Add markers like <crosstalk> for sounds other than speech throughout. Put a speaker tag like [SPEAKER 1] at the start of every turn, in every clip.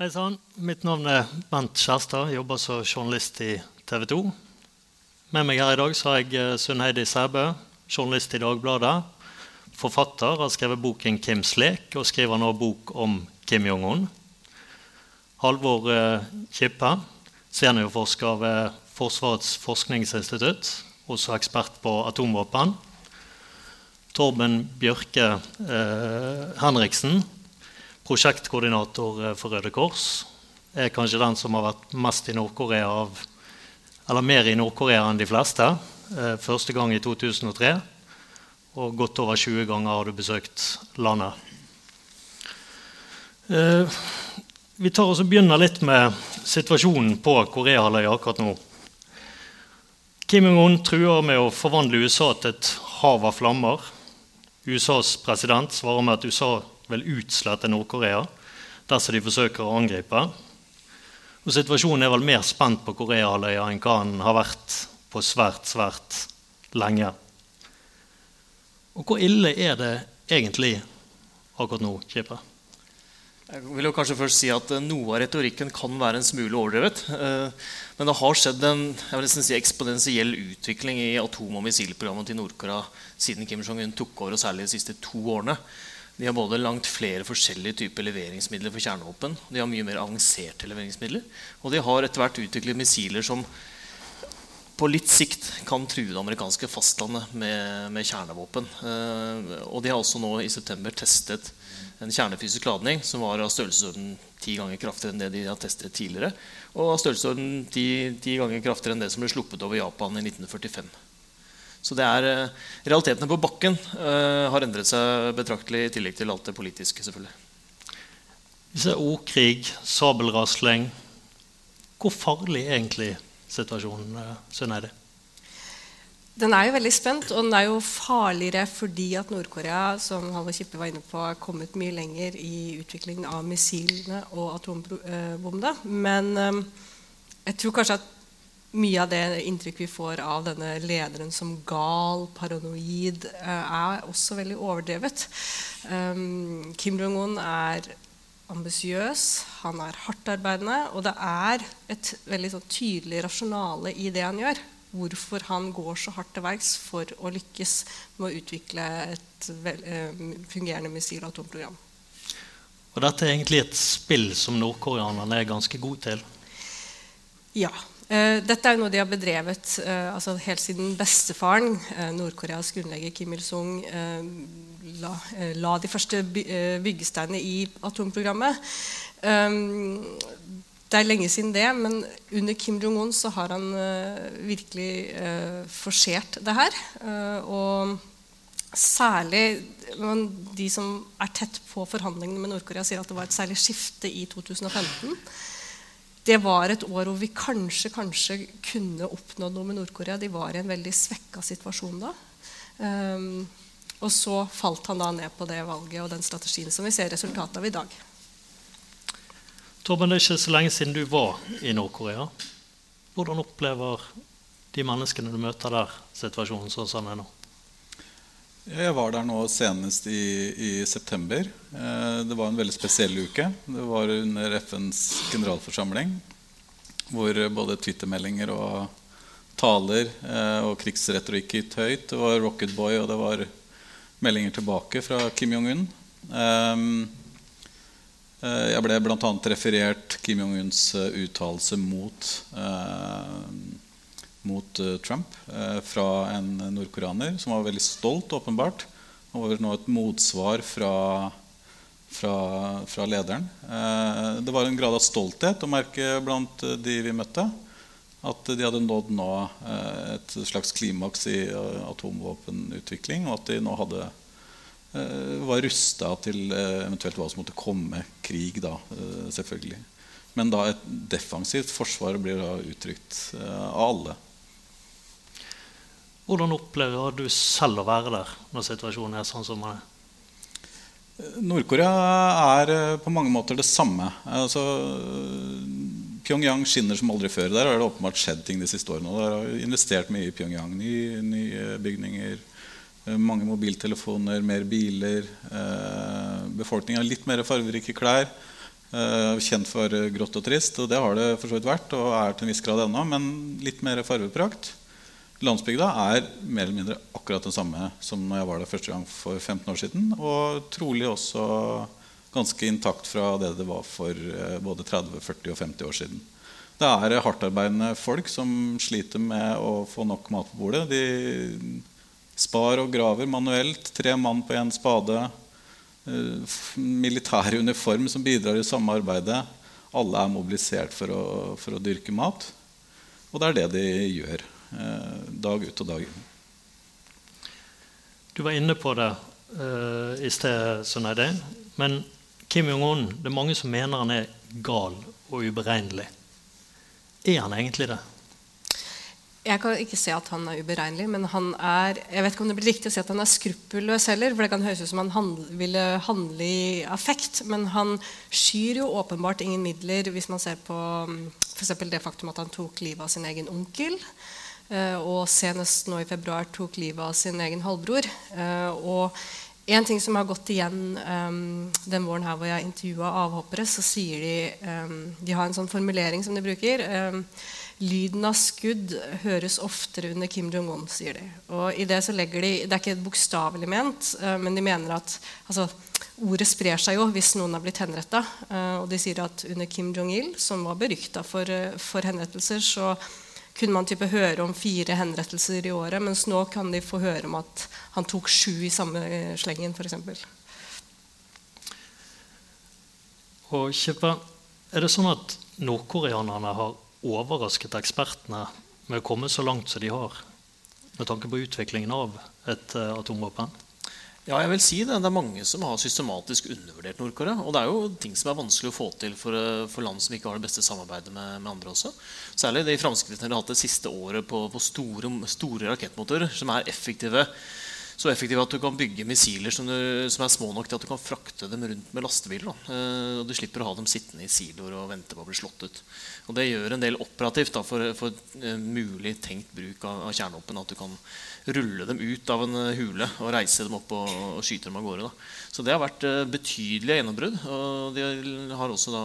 [SPEAKER 1] Hei sann. Mitt navn er Bent Kjærstad. Jobber som journalist i TV 2. Med meg her i dag har jeg eh, Sunn Heidi Sæbø, journalist i Dagbladet. Forfatter, har skrevet boken 'Kims lek' og skriver nå bok om Kim Jong-un. Halvor eh, Kippe, seniorforsker ved Forsvarets forskningsinstitutt. Også ekspert på atomvåpen. Torben Bjørke eh, Henriksen, prosjektkoordinator eh, for Røde Kors. Er kanskje den som har vært mest i av Eller mer i Nord-Korea enn de fleste. Eh, første gang i 2003. Og godt over 20 ganger har du besøkt landet. Eh, vi tar oss og begynner litt med situasjonen på Koreahalvøya akkurat nå. Kim Jong-un truer med å forvandle USA til et hav av flammer. USAs president svarer med at USA vil til Nord-Korea dersom de forsøker å angripe. Og Situasjonen er vel mer spent på Koreahalvøya enn hva den har vært på svært, svært lenge. Og hvor ille er det egentlig akkurat nå, Kippe?
[SPEAKER 2] Jeg vil jo kanskje først si at eh, Noe av retorikken kan være en smule overdrevet. Eh, men det har skjedd en jeg vil nesten si, eksponentiell utvikling i atom- og missilprogrammet til Nord-Korea siden Kim Jong-un tok over, og særlig de siste to årene. De har både langt flere forskjellige typer leveringsmidler for kjernevåpen. De har mye mer avanserte leveringsmidler. Og de har etter hvert utviklet missiler som på litt sikt kan true det amerikanske fastlandet med, med kjernevåpen. Eh, og de har også nå i september testet en kjernefysisk ladning som var av størrelsesorden ti ganger kraftigere enn det de har testet tidligere. Og av størrelsesorden ti, ganger kraftigere enn det som ble sluppet over Japan i 1945. Så det er, eh, realitetene på bakken uh, har endret seg betraktelig, i tillegg til alt det politiske. selvfølgelig.
[SPEAKER 1] Vi ser ordkrig, sabelrasling. Hvor farlig er egentlig situasjonen, uh, Sønneide?
[SPEAKER 3] Den er jo veldig spent, og den er jo farligere fordi at Nord-Korea som Halvor Kippe var inne på, er kommet mye lenger i utviklingen av missilene og atombombene. Men jeg tror kanskje at mye av det inntrykk vi får av denne lederen som gal, paranoid, eh, er også veldig overdrevet. Um, Kim Jong-un er ambisiøs, han er hardtarbeidende, og det er et veldig sånn tydelig rasjonale i det han gjør. Hvorfor han går så hardt til verks for å lykkes med å utvikle et uh, fungerende missil- og atomprogram.
[SPEAKER 1] Og dette er egentlig et spill som nordkoreanerne er ganske gode til?
[SPEAKER 3] Ja. Uh, dette er noe de har bedrevet uh, altså helt siden bestefaren, uh, Nord-Koreas grunnlegger Kim Il-sung, la, la, de første byggesteinene i atomprogrammet. Det er lenge siden det, men under Kim Jong-un så har han virkelig forsert det her. og særlig de som er tett på forhandlingene med Nord-Korea, sier at det var et særlig skifte i 2015 det var et år hvor vi kanskje, kanskje kunne oppnådd noe med Nord-Korea. De var i en veldig svekka situasjon da. Um, og så falt han da ned på det valget og den strategien som vi ser resultatet av i dag.
[SPEAKER 1] Torben, det er ikke så lenge siden du var i Nord-Korea. Hvordan opplever de menneskene du møter der, situasjonen sånn som den er nå?
[SPEAKER 4] Jeg var der nå senest i, i september. Eh, det var en veldig spesiell uke. Det var under FNs generalforsamling, hvor både twittermeldinger og taler eh, og krigsretorikk gikk høyt. Det var Rocket Boy, og det var meldinger tilbake fra Kim Jong-un. Eh, eh jeg ble bl.a. referert Kim Jong-uns uttalelse mot mot uh, Trump uh, fra en nordkoreaner som var veldig stolt, åpenbart. Og nå et motsvar fra, fra, fra lederen. Uh, det var en grad av stolthet å merke blant de vi møtte. At de hadde nådd nå et slags klimaks i atomvåpenutvikling, og at de nå hadde, var rusta til eventuelt hva som måtte komme. Krig, da, selvfølgelig. Men da et defensivt forsvar blir da uttrykt av alle.
[SPEAKER 1] Hvordan opplever du selv å være der når situasjonen er sånn som den er?
[SPEAKER 4] Nord-Korea er eh, på mange måter det samme. Altså, Pyongyang skinner som aldri før. Der har det åpenbart skjedd ting de siste årene. Der har investert mye i Pyongyang. Nye, nye bygninger, eh, mange mobiltelefoner, mer biler. Eh, Befolkningen har litt mer fargerike klær. Kjent for grått og trist, og det har det for så vidt vært. og er til en viss grad ennå, Men litt mer farveprakt. Landsbygda er mer eller mindre akkurat den samme som når jeg var der første gang for 15 år siden. Og trolig også ganske intakt fra det det var for eh, både 30, 40 og 50 år siden. Det er hardtarbeidende folk som sliter med å få nok mat på bordet. De spar og graver manuelt. Tre mann på én spade. Eh, militær uniform som bidrar i samme arbeidet. Alle er mobilisert for å, for å dyrke mat. Og det er det de gjør dag ut og dag inn.
[SPEAKER 1] Du var inne på det uh, i sted, Sønneide. Men Kim Jong-un, det er mange som mener han er gal og uberegnelig. Er han egentlig det?
[SPEAKER 3] Jeg kan ikke se at han er uberegnelig, men han er jeg vet ikke om det blir riktig å si at han er skruppelløs heller. for Det kan høres ut som han handle, ville handle i affekt. Men han skyr jo åpenbart ingen midler hvis man ser på f.eks. for det faktum at han tok livet av sin egen onkel. Eh, og senest nå i februar tok livet av sin egen halvbror. Eh, og en ting som har gått igjen um, den våren her hvor jeg intervjua avhoppere, så sier de De har en sånn formulering som de bruker. Lyden av skudd høres oftere under Kim Jong-un, sier de. Og i Det så legger de, det er ikke bokstavelig ment, uh, men de mener at altså, ordet sprer seg jo hvis noen har blitt henretta. Og de sier at under Kim Jong-il, som var berykta for, for henrettelser, så kunne man type høre om fire henrettelser i året, mens nå kan de få høre om at han tok sju i samme slengen, f.eks.
[SPEAKER 1] Og Kippa, er det sånn at nordkoreanerne har overrasket ekspertene med å komme så langt som de har, med tanke på utviklingen av et uh, atomvåpen?
[SPEAKER 2] Ja, jeg vil si det. Det er mange som har systematisk undervurdert Nord-Korea. Og det er jo ting som er vanskelig å få til for, eh, for land som ikke har det beste samarbeidet med, med andre også. Særlig de framskrittene de har hatt det siste året på, på store, store rakettmotorer som er effektive så effektive at du kan bygge missiler som, du, som, er små nok til at du kan frakte dem rundt med lastebiler. Eh, og Du slipper å ha dem sittende i siloer og vente på å bli slått ut. Og Det gjør en del operativt da, for, for uh, mulig tenkt bruk av, av kjernevåpen. At du kan rulle dem ut av en uh, hule og reise dem opp og, og skyte dem av gårde. Da. Så det har vært uh, betydelige gjennombrudd. Og de har også da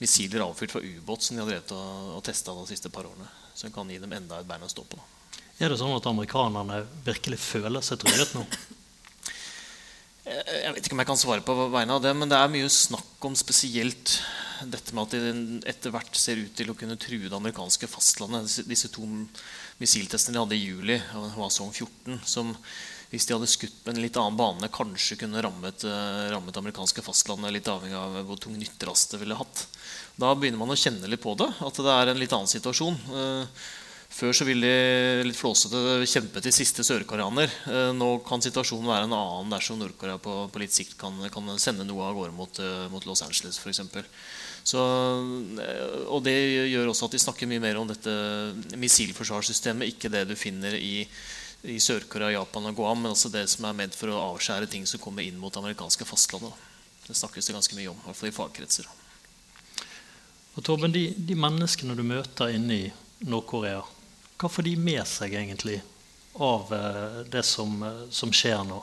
[SPEAKER 2] missiler avfyrt fra ubåt som de har drevet og, og testa de siste par årene. Som kan gi dem enda et bein å stå på. Da.
[SPEAKER 1] Er det sånn at amerikanerne virkelig føler seg truet nå?
[SPEAKER 2] Jeg vet ikke om jeg kan svare på vegne av det, men det er mye snakk om spesielt dette med at de etter hvert ser ut til å kunne true det amerikanske fastlandet. Disse to missiltestene de hadde i juli av Hwasong 14, som hvis de hadde skutt med en litt annen bane, kanskje kunne rammet, uh, rammet amerikanske fastlandet, litt avhengig av hvor tung nyttelast det ville hatt. Da begynner man å kjenne litt på det, at det er en litt annen situasjon. Før så ville de litt flåsete kjempe til siste sørkoreaner. Eh, nå kan situasjonen være en annen dersom Nord-Korea på, på, litt sikt kan, kan, sende noe av gårde mot, eh, mot Los Angeles f.eks. Eh, og det gjør også at de snakker mye mer om dette missilforsvarssystemet. Ikke det du finner i, i Sør-Korea, Japan og Guam, men også det som er ment for å avskjære ting som kommer inn mot amerikanske fastlandet. Det snakkes det ganske mye om, i hvert fall i fagkretser.
[SPEAKER 1] Og Torben, de, de menneskene du møter inne i Nord-Korea hva får de med seg egentlig av eh, det som, eh, som skjer nå?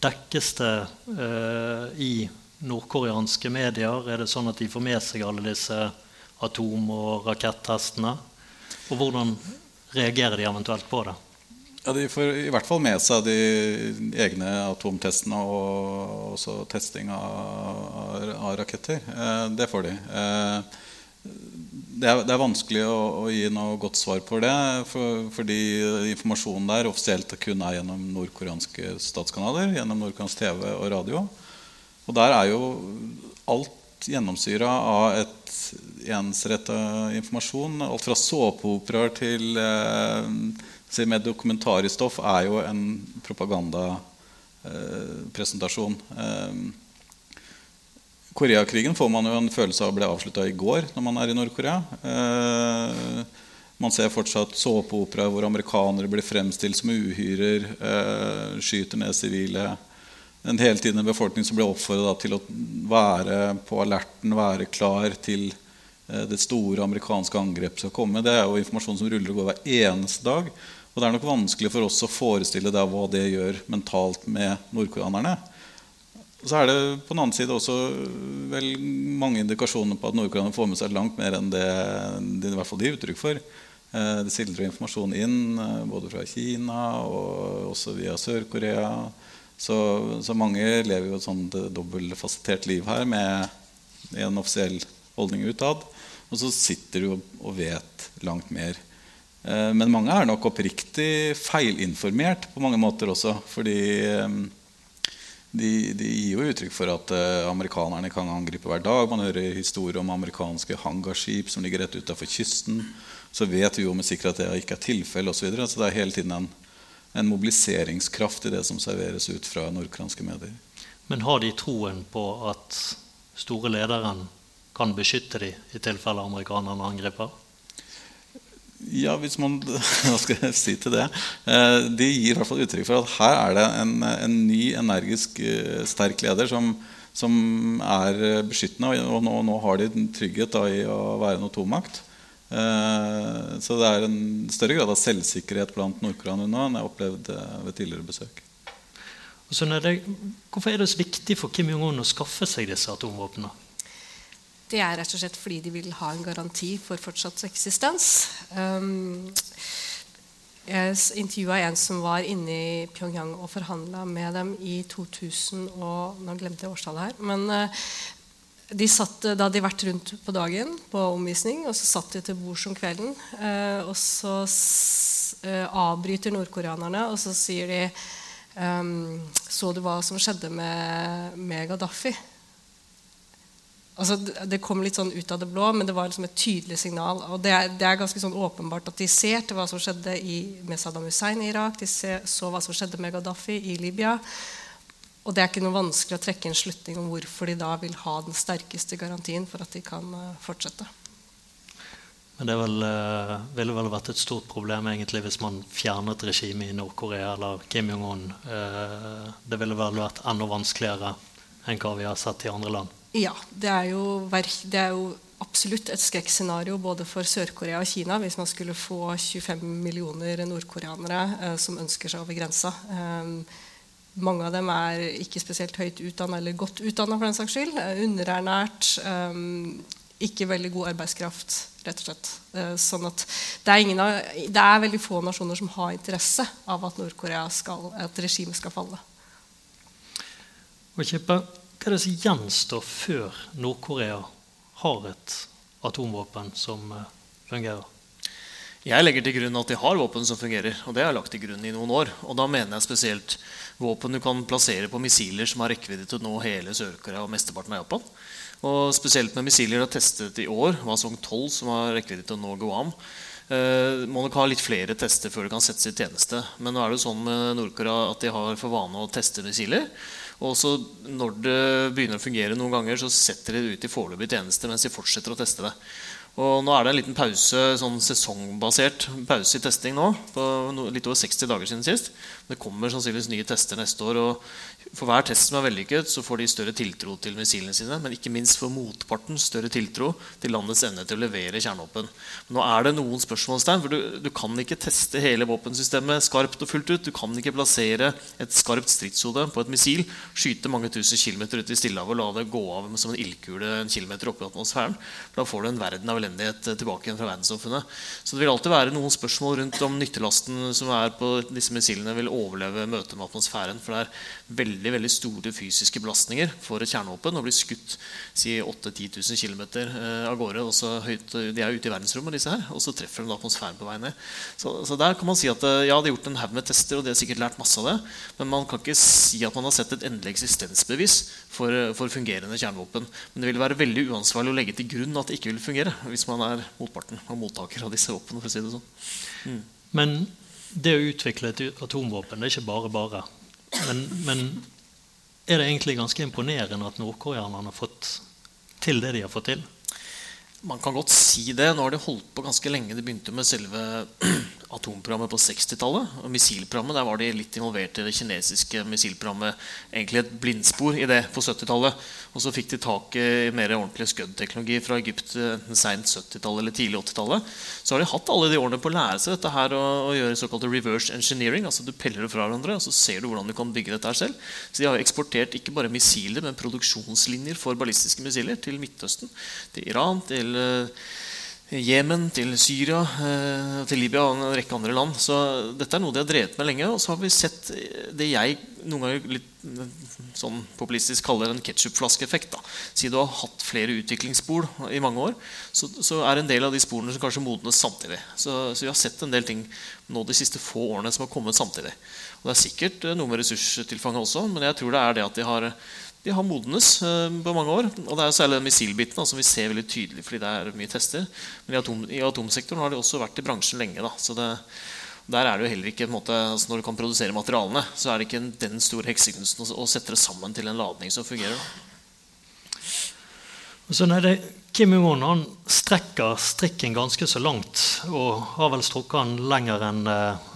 [SPEAKER 1] Dekkes det uh, i nordkoreanske medier? Er det sånn at de får med seg alle disse atom- og rakettestene? Og hvordan reagerer de eventuelt på det?
[SPEAKER 4] Ja, De får i hvert fall med seg de egne atomtestene og også testing av, av raketter. Eh, det får de. Eh, det er, det er, vanskelig å, å, gi noe godt svar på det. For, fordi informasjonen der offisielt kun er gjennom nordkoreanske statskanaler. Gjennom nordkoreansk TV og radio. Og der er jo alt gjennomsyra av et ensretta informasjon. Alt fra såpeoperaer til eh, med dokumentarstoff er jo en propagandapresentasjon. Eh, Koreakrigen får man jo en følelse av ble avslutta i går når man er i Nord-Korea. Eh, man ser fortsatt såpeopera hvor amerikanere blir fremstilt som uhyrer, eh, skyter ned sivile. En hele tiden en befolkning som blir oppfordra til å være på alerten, være klar til eh, det store amerikanske angrepet skal komme. Det er jo informasjon som ruller og går hver eneste dag. Og det er nok vanskelig for oss å forestille deg hva det gjør mentalt med nordkoreanerne. Så er det på den annen side også vel mange indikasjoner på at Nord-Korea får med seg langt mer enn det de i hvert fall gir uttrykk for. Eh, det sildrer informasjon inn eh, både fra Kina og også via Sør-Korea. Så, så, mange lever jo et sånt dobbeltfasettert liv her med en offisiell holdning utad. Og så sitter du og vet langt mer. Eh, men mange er nok oppriktig feilinformert på mange måter også. Fordi de, de, gir jo uttrykk for at uh, amerikanerne kan angripe hver dag. Man hører historier om amerikanske hangarskip som ligger rett utafor kysten. Så vet vi jo med sikkerhet at det ikke er tilfellet osv. Så, videre. så det er hele tiden en, en, mobiliseringskraft i det som serveres ut fra nordkoreanske medier.
[SPEAKER 1] Men har de troen på at store lederen kan beskytte dem i tilfelle amerikanerne angriper?
[SPEAKER 4] Ja, hvis man <laughs> Hva skal jeg si til det? Eh, de gir i hvert fall uttrykk for at her er det en, en ny, energisk, eh, sterk leder som, som er beskyttende. Og nå, nå har de trygghet da, i å være en atommakt. Eh, så det er en større grad av selvsikkerhet blant nordkoreanere nå enn jeg opplevde ved tidligere besøk.
[SPEAKER 1] hvorfor er det så viktig for Kim Jong-un å skaffe seg disse atomvåpnene?
[SPEAKER 3] Det er rett og slett fordi de vil ha en garanti for fortsatt eksistens. Um, jeg intervjua en som var inne i Pyongyang og forhandla med dem i 2000 og Nå glemte jeg årstallet her. Men uh, de satt, da hadde de vært rundt på dagen på omvisning, og så satt de til bords om kvelden. Uh, og så avbryter nordkoreanerne, og så sier de um, Så du hva som skjedde med, med Gaddafi? Altså, det kom litt sånn ut av det blå, men det var liksom et tydelig signal. Og det er, det er ganske sånn åpenbart at de ser til hva som skjedde i, med Saddam Hussein i Irak. De ser, så hva som skjedde med Gaddafi i Libya. Og det er ikke noe vanskelig å trekke en slutning om hvorfor de da vil ha den sterkeste garantien for at de kan uh, fortsette.
[SPEAKER 1] Men det vel, uh, ville vel vært et stort problem egentlig hvis man fjernet regimet i Nord-Korea eller Kim Jong-un. Uh, det ville vel vært enda vanskeligere enn hva vi har sett i andre land.
[SPEAKER 3] Ja. Det er jo, det er jo absolutt et skrekkscenario både for Sør-Korea og Kina hvis man skulle få 25 millioner nordkoreanere eh, som ønsker seg over grensa. Eh, mange av dem er ikke spesielt høyt utdanna eller godt utdanna. For den saks skyld. Eh, underernært. Eh, ikke veldig god arbeidskraft, rett og slett. Eh, sånn at det er, av, det er, veldig få nasjoner som har interesse av at Nord-Korea skal, at regimet skal falle.
[SPEAKER 1] Og kjippe, hva er det som gjenstår før Nord-Korea har et atomvåpen som eh, fungerer?
[SPEAKER 2] Jeg legger til grunn at de har våpen som fungerer. Og det har jeg lagt til grunn i noen år. Og da mener jeg spesielt våpen du kan plassere på missiler som har rekkevidde til å nå hele Sør-Korea og mesteparten av Japan. Og spesielt med missiler de har testet i år, Wasong 12, som har rekkevidde til å nå Guam. Eh, må nok ha litt flere tester før det kan settes i tjeneste. Men nå er det jo sånn med Nord-Korea at de har for vane å teste missiler. Og så når det begynner å fungere noen ganger, så setter de det ut i foreløpig tjeneste mens de fortsetter å teste det. Og nå er det en liten pause, sånn sesongbasert pause i testing nå. på Litt over 60 dager siden sist. Det kommer sannsynligvis nye tester neste år. og For hver test som er vellykket, så får de større tiltro til missilene sine. Men ikke minst for motparten større tiltro til landets evne til å levere kjernevåpen. Nå er det noen spørsmålstegn, for du, du, kan ikke teste hele våpensystemet skarpt og fullt ut. Du kan ikke plassere et skarpt stridshode på et missil, skyte mange tusen kilometer ut i Stillehavet og la det gå av som en ildkule en kilometer opp i atmosfæren. Da får du en verden av elendighet tilbake igjen fra verdenssamfunnet. Så det vil alltid være noen spørsmål rundt om nyttelasten som er på disse missilene, vil overleve møtet med atmosfæren. For det er veldig veldig store fysiske belastninger for et kjernevåpen å bli skutt si 8 000-10 000 km av gårde. Og så høyt, de er ute i verdensrommet, disse her, og så treffer de atmosfæren på vei ned. Så, så, der kan man si at eh, ja, de har gjort en haug med tester, og de har sikkert lært masse av det. Men man kan ikke si at man har sett et endelig eksistensbevis for, for fungerende kjernevåpen. Men det vil være veldig uansvarlig å legge til grunn at det ikke vil fungere hvis man er motparten og mottaker av disse våpnene. for å si det sånn.
[SPEAKER 1] Mm. Men det å utvikle et atomvåpen det er ikke bare bare. Men, men er det egentlig ganske imponerende at nordkoreanerne har fått til det de har fått til?
[SPEAKER 2] Man kan godt si det. Nå har de holdt på ganske lenge. De begynte med selve atomprogrammet på 60-tallet. Missilprogrammet, Der var de litt involvert i det kinesiske missilprogrammet. Egentlig et blindspor i det på 70-tallet. Og så fikk de tak i mer ordentlig Scud-teknologi fra Egypt enten seint 70-tallet eller tidlig 80-tallet. Så har de hatt alle de årene på å lære seg dette her og, og gjøre såkalt reverse engineering. altså Du peller det fra hverandre, og så ser du hvordan du kan bygge dette her selv. Så de har eksportert ikke bare missiler, men produksjonslinjer for ballistiske missiler til Midtøsten, til Iran, til uh, Jemen, til Syria, eh, til Libya og en rekke andre land. Så dette er noe de har drevet med lenge. Og så har vi sett det jeg noen ganger litt sånn populistisk kaller en ketsjupflaskeeffekt. Siden du har hatt flere utviklingsspor i mange år, så, så, er en del av de sporene som kanskje modnes samtidig. Så, så, vi har sett en del ting nå de siste få årene som har kommet samtidig. Og Det er sikkert eh, noe med ressurstilfanget også, men jeg tror det er det at de har de har modnes eh, på mange år. Og det er særlig den missilbiten som vi ser veldig tydelig fordi det er mye tester. Men i, atom, i atomsektoren har de også vært i bransjen lenge. Da. Så det, der er det jo heller ikke måte, altså Når du kan produsere materialene, så er det ikke den store heksekunsten å, sette det sammen til en ladning som fungerer. Da.
[SPEAKER 1] Så er det, Kim Jong-un strekker strikken ganske så langt og har vel strukket den lenger enn eh,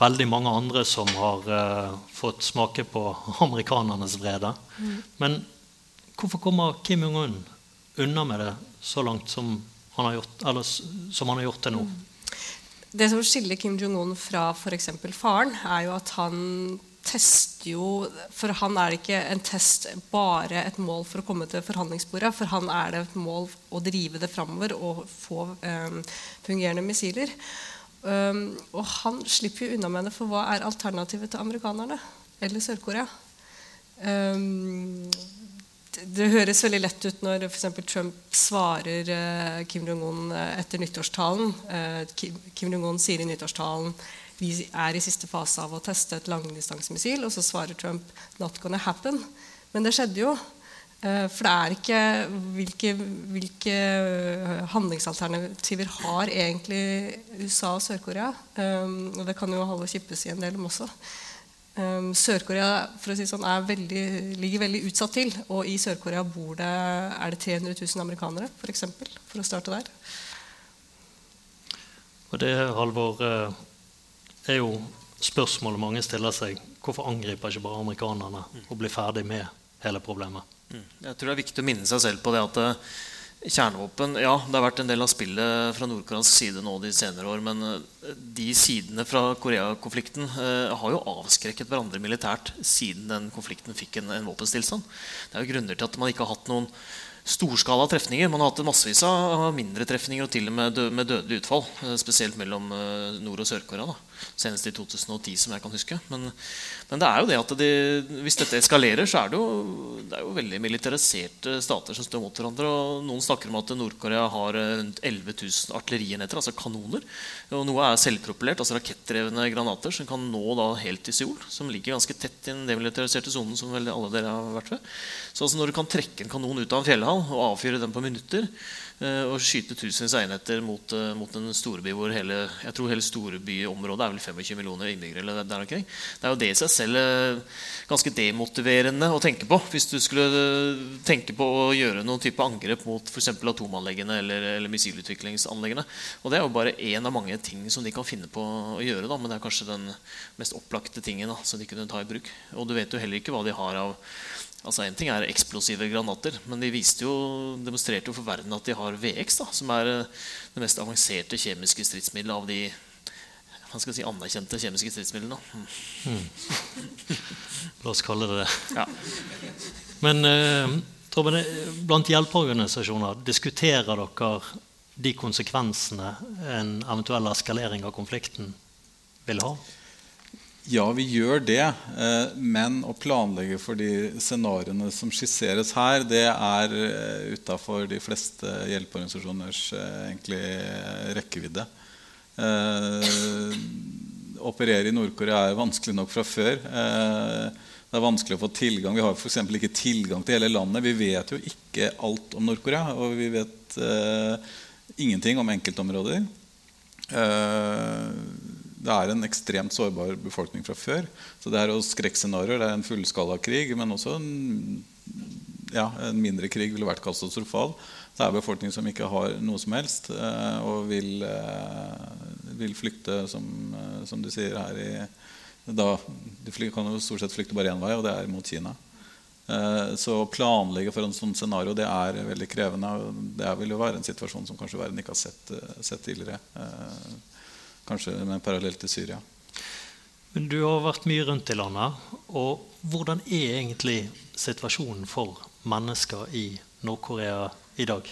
[SPEAKER 1] veldig mange andre som har eh, fått smake på <laughs> amerikanernes vrede. Mm. Men hvorfor kommer Kim Jong-un unna med det så langt som han har gjort, eller, som han har gjort det nå? Mm.
[SPEAKER 3] Det som skiller Kim Jong-un fra f.eks. faren, er jo at han tester jo For han er det ikke en test bare et mål for å komme til forhandlingsbordet. For han er det et mål å drive det framover og få um, fungerende missiler. Um, og han slipper jo unna med det, for hva er alternativet til amerikanerne eller Sør-Korea? Um, det høres veldig lett ut når f.eks. Trump svarer uh, Kim Jong-un etter nyttårstalen. Uh, Kim, Kim Jong-un sier i nyttårstalen vi er i siste fase av å teste et langdistansemissil. Og så svarer Trump 'not gonna happen'. Men det skjedde jo. Eh, for det er ikke hvilke, hvilke eh, handlingsalternativer har egentlig USA og Sør-Korea. Um, og det kan jo holde å kippes i en del om også. Um, Sør-Korea si sånn, veldig, ligger veldig utsatt til. Og i Sør-Korea bor det, er det 300 000 amerikanere, For, eksempel, for å starte der.
[SPEAKER 1] Og det, Halvor, er jo spørsmålet mange stiller seg. Hvorfor angriper ikke bare amerikanerne og blir ferdig med hele problemet?
[SPEAKER 2] Mm. Jeg tror det er viktig å minne seg selv på det at eh, kjernevåpen Ja, det har vært en del av spillet fra nordkoreansk side nå de senere år. Men eh, de sidene fra Korea-konflikten eh, har jo avskrekket hverandre militært siden den konflikten fikk en, en våpenstillstand. Det er jo grunner til at man ikke har hatt noen storskala trefninger. Man har hatt massevis av mindre trefninger og til og med, dø med dødelig utfall. Spesielt mellom Nord- og Sør-Korea. Senest i 2010, som jeg kan huske. Men, men det er jo det at de, hvis dette eskalerer, så er det, jo, det er jo veldig militariserte stater som står mot hverandre. og Noen snakker om at Nord-Korea har rundt 11 000 artillerienheter, altså kanoner. Og noe er selvpropellert, altså rakettdrevne granater som kan nå da helt til Seoul. Som ligger ganske tett i den demilitariserte sonen som vel alle dere har vært ved. Så altså når du kan trekke en kanon ut av en fjellhall og avfyre den på minutter og skyte tusenvis av enheter mot, eh, mot, en storby hvor hele jeg tror hele storbyområdet er vel 25 millioner innbyggere. eller der omkring. Det er jo det i seg selv eh, ganske demotiverende å tenke på. Hvis du skulle tenke på å gjøre noen type angrep mot f.eks. atomanleggene eller, eller missilutviklingsanleggene. Og det er jo bare én av mange ting som de kan finne på å gjøre. Da, men det er kanskje den mest opplagte tingen da, som de kunne ta i bruk. Og du vet jo heller ikke hva de har av Altså En ting er eksplosive granater, men de jo, demonstrerte jo for verden at de har VX, da, som er eh, det mest avanserte kjemiske stridsmiddelet av de si, anerkjente kjemiske stridsmidlene. Mm.
[SPEAKER 1] La oss kalle det det. Ja. Men eh, Torben, blant hjelpeorganisasjoner, diskuterer dere de konsekvensene en eventuell eskalering av konflikten vil ha?
[SPEAKER 4] Ja, vi gjør det. Eh, men å planlegge for de scenarioene som skisseres her, det er eh, utafor de fleste hjelpeorganisasjoners eh, egentlig rekkevidde. Operere i Nord-Korea er vanskelig nok fra før. Det er vanskelig å få tilgang. Vi har f.eks. ikke tilgang til hele landet. Vi vet jo ikke alt om Nord-Korea, og vi vet ingenting om enkeltområder. Det er en ekstremt sårbar befolkning fra før. Så det er jo skrekkscenarioer. Det er en fullskala krig, men også en, ja, en mindre krig ville vært katastrofal. Det er befolkning som ikke har noe som helst, eh, og vil, eh, vil flykte, som, eh, som du sier her i da, De kan jo stort sett flykte bare én vei, og det er mot Kina. Så å planlegge for en sånn scenario det er veldig krevende. Det vil jo være en situasjon som kanskje verden ikke har sett, sett tidligere. Kanskje med parallell til Syria.
[SPEAKER 1] Men Du har vært mye rundt i landet. og Hvordan er egentlig situasjonen for mennesker i Nord-Korea i dag?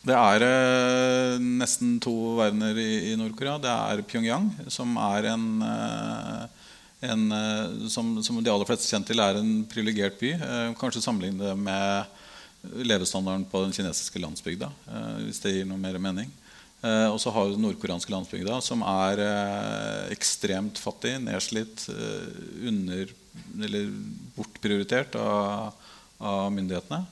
[SPEAKER 4] Det er eh, nesten to verdener i, i Nord-Korea. Det er Pyongyang, som er en, eh, en eh, som, som, de aller fleste kjent til, er en privilegert by. Eh, kanskje sammenligne det med levestandarden på den kinesiske landsbygda. Eh, hvis det gir noe mer mening. Eh, og så har du den nordkoreanske landsbygda, som er ekstremt fattig, nedslitt, under, eller bortprioritert av, av myndighetene.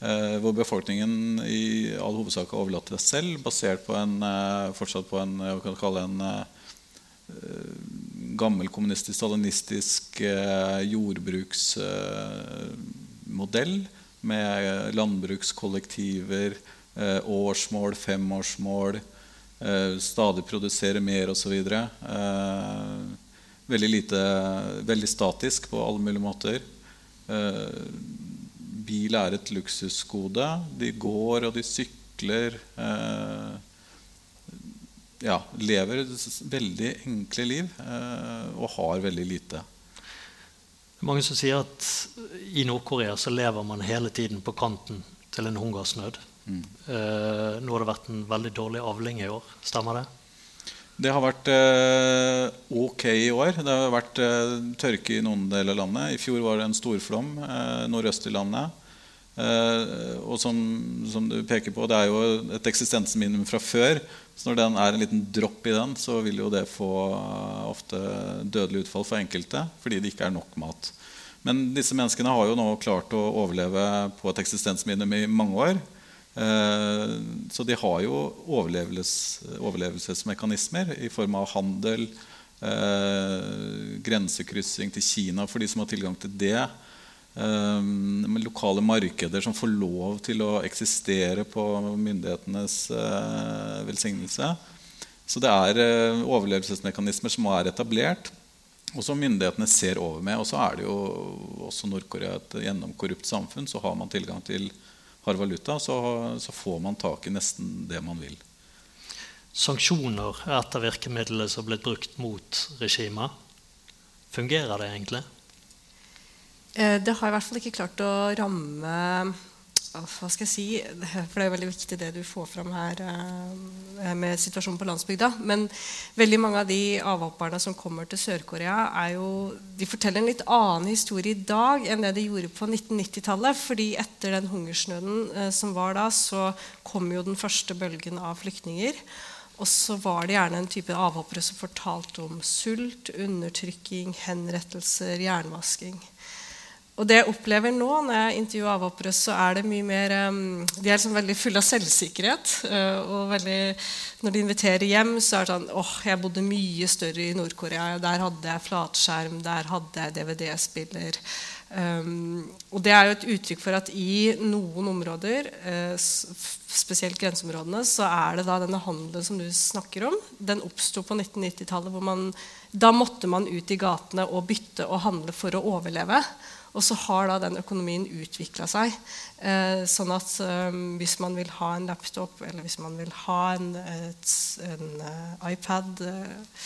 [SPEAKER 4] Eh, hvor befolkningen i all hovedsak har overlatt til det selv, basert på en, eh, fortsatt på en, hva kan kalle en eh, gammel kommunistisk, stalinistisk jordbruksmodell med landbrukskollektiver, årsmål, femårsmål, stadig produsere mer osv. Veldig lite, veldig statisk på alle mulige måter bil er et luksusgode. De går og de sykler. Eh, ja, lever veldig enkle liv eh, og har veldig lite.
[SPEAKER 1] Mange som sier at i Nord-Korea så lever man hele tiden på kanten til en hungersnød. Mm. Nå har det vært en veldig dårlig avling i år. Stemmer det?
[SPEAKER 4] Det har vært eh, ok i år. Det har vært eh, tørke i noen deler av landet. I fjor var det en storflom eh, nordøst i landet. Eh, og som, som, du peker på, det er jo et eksistensminimum fra før. Så når den er en liten dropp i den, så vil jo det få ofte dødelig utfall for enkelte fordi det ikke er nok mat. Men disse menneskene har jo nå klart å overleve på et eksistensminimum i mange år. Eh, så de har jo overlevelses, overlevelsesmekanismer i form av handel, grensekryssing til Kina for de som har tilgang til det ehm, lokale markeder som får lov til å eksistere på myndighetenes velsignelse. Så det er overlevelsesmekanismer som er etablert, og som myndighetene ser over med. Og så er det jo også Nord-Korea et gjennomkorrupt samfunn. Så har man tilgang til hard valuta, så, så får man tak i nesten det man vil.
[SPEAKER 1] Sanksjoner er et av virkemidlene som er blitt brukt mot regimet. Fungerer det egentlig?
[SPEAKER 3] Eh, det har i hvert fall ikke klart å ramme hva skal jeg si, For det er veldig viktig det du får fram her eh, med situasjonen på landsbygda. Men veldig mange av de avhopperne som kommer til Sør-Korea, de forteller en litt annen historie i dag enn det de gjorde på 1990-tallet. fordi etter den hungersnøden eh, som var da, så kom jo den første bølgen av flyktninger. Og så var det gjerne en type avhoppere som fortalte om sult, undertrykking, henrettelser, jernvasking. Og det jeg opplever nå når jeg intervjuer avhoppere, så er det mye mer De er liksom veldig fulle av selvsikkerhet. Uh, og veldig, når de inviterer hjem, så er det sånn åh, jeg bodde mye større i Nord-Korea. Der hadde jeg flatskjerm, der hadde jeg DVD-spiller. Um, og det er jo et uttrykk for at i noen områder, uh, spesielt grenseområdene, så er det da denne handelen som du snakker om. Den oppsto på 1990-tallet. hvor Da måtte man ut i gatene og bytte og handle for å overleve. Og så har da den økonomien utvikla seg. Eh, sånn at eh, hvis man vil ha en laptop, eller hvis man vil ha en, et, en uh, iPad eh,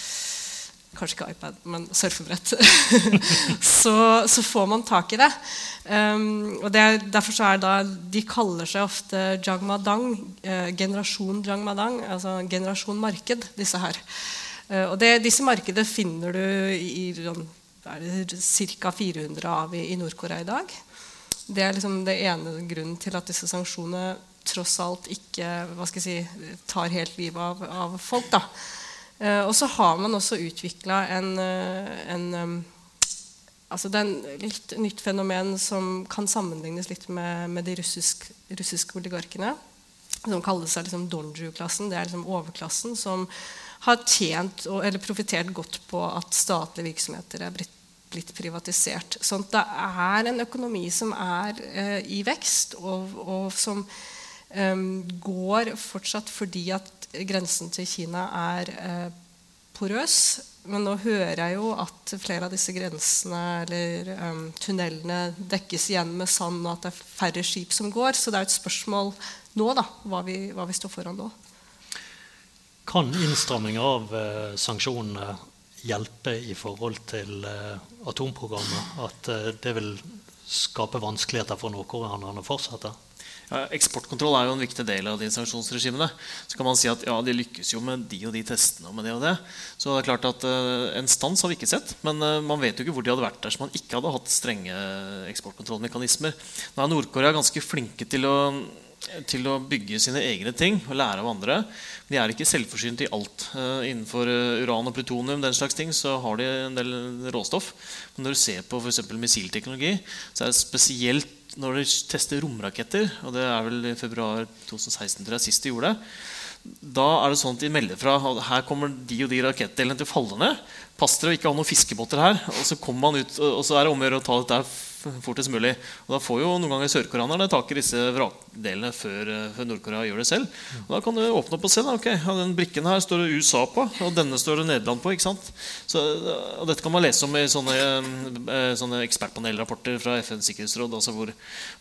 [SPEAKER 3] Kanskje ikke iPad, men surfebrett. <laughs> så, så, får man tak i det. Um, og det er, Derfor så er da, De kaller seg ofte Jangmadang, uh, generasjon Jangmadang, altså generasjon marked, disse her. Uh, og det, disse markedene finner du i, i er det ca. 400 av i, i Nord-Korea i dag. Det er liksom det ene grunnen til at disse sanksjonene tross alt ikke si, tar helt livet av, av folk. Da. Eh, og så har man også utvikla en, eh, en um, altså Det er litt nytt fenomen som kan sammenlignes litt med, med de russisk, russiske oligarkene. Som kaller seg liksom Donju-klassen. Det er liksom overklassen som har tjent eller profitert godt på at statlige virksomheter er blitt, privatisert. Sånn at det er en økonomi som er eh, i vekst, og, og som går fortsatt fordi at grensen til Kina er porøs. Men nå hører jeg jo at flere av disse grensene eller um, tunnelene dekkes igjen med sand, og at det er færre skip som går. Så det er et spørsmål nå da, hva vi, hva vi står foran nå.
[SPEAKER 1] Kan innstramming av eh, sanksjonene hjelpe i forhold til eh, atomprogrammet? At eh, det vil skape vanskeligheter for nordkoreanerne å fortsette?
[SPEAKER 2] Ja, eksportkontroll er jo en viktig del av de sanksjonsregimene. Så kan man si at ja, de lykkes jo med de og de testene og med det og det. Så det er klart at uh, En stans har vi ikke sett, men uh, man vet jo ikke hvor de hadde vært der dersom man ikke hadde hatt strenge eksportkontrollmekanismer. Nå er Nord-Korea ganske flinke til å, til å bygge sine egne ting og lære av andre. De er ikke selvforsynt i alt. Uh, innenfor uran og plutonium den slags ting, så har de en del råstoff. Men når du ser på f.eks. missilteknologi, så er det spesielt når de tester romraketter, og det er vel i februar 2016 tror jeg, sist de gjorde det, da er det sånn at de melder fra at her kommer de og de rakettdelene til å falle ned. Pass dere å ikke ha noen fiskebåter her. Og så kommer man ut, og så er det om å gjøre å ta dette fortest mulig. Og Da får jo noen ganger sørkoreanerne tak i disse vrakdelene før, eh, før Nord-Korea gjør det selv. Og Da kan du åpne opp og se. Da, ok, ja, Den brikken her står det USA på, og denne står det Nederland på. ikke sant? Så, og Dette kan man lese om i sånne, eh, sånne ekspertpanelrapporter fra FNs sikkerhetsråd. altså hvor,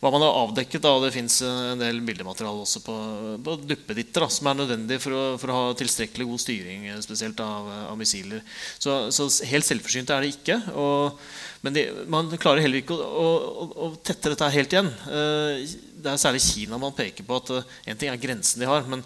[SPEAKER 2] Hva man har avdekket. da, Det fins en del bildemateriale også på, på duppeditter som er nødvendig for å, for å, ha tilstrekkelig god styring eh, spesielt av, av missiler. Så, så helt selvforsynt er det ikke. og men de, man klarer heller ikke å, å, å, tette dette helt igjen. Eh, det er særlig Kina man peker på at eh, en ting er grensen de har. men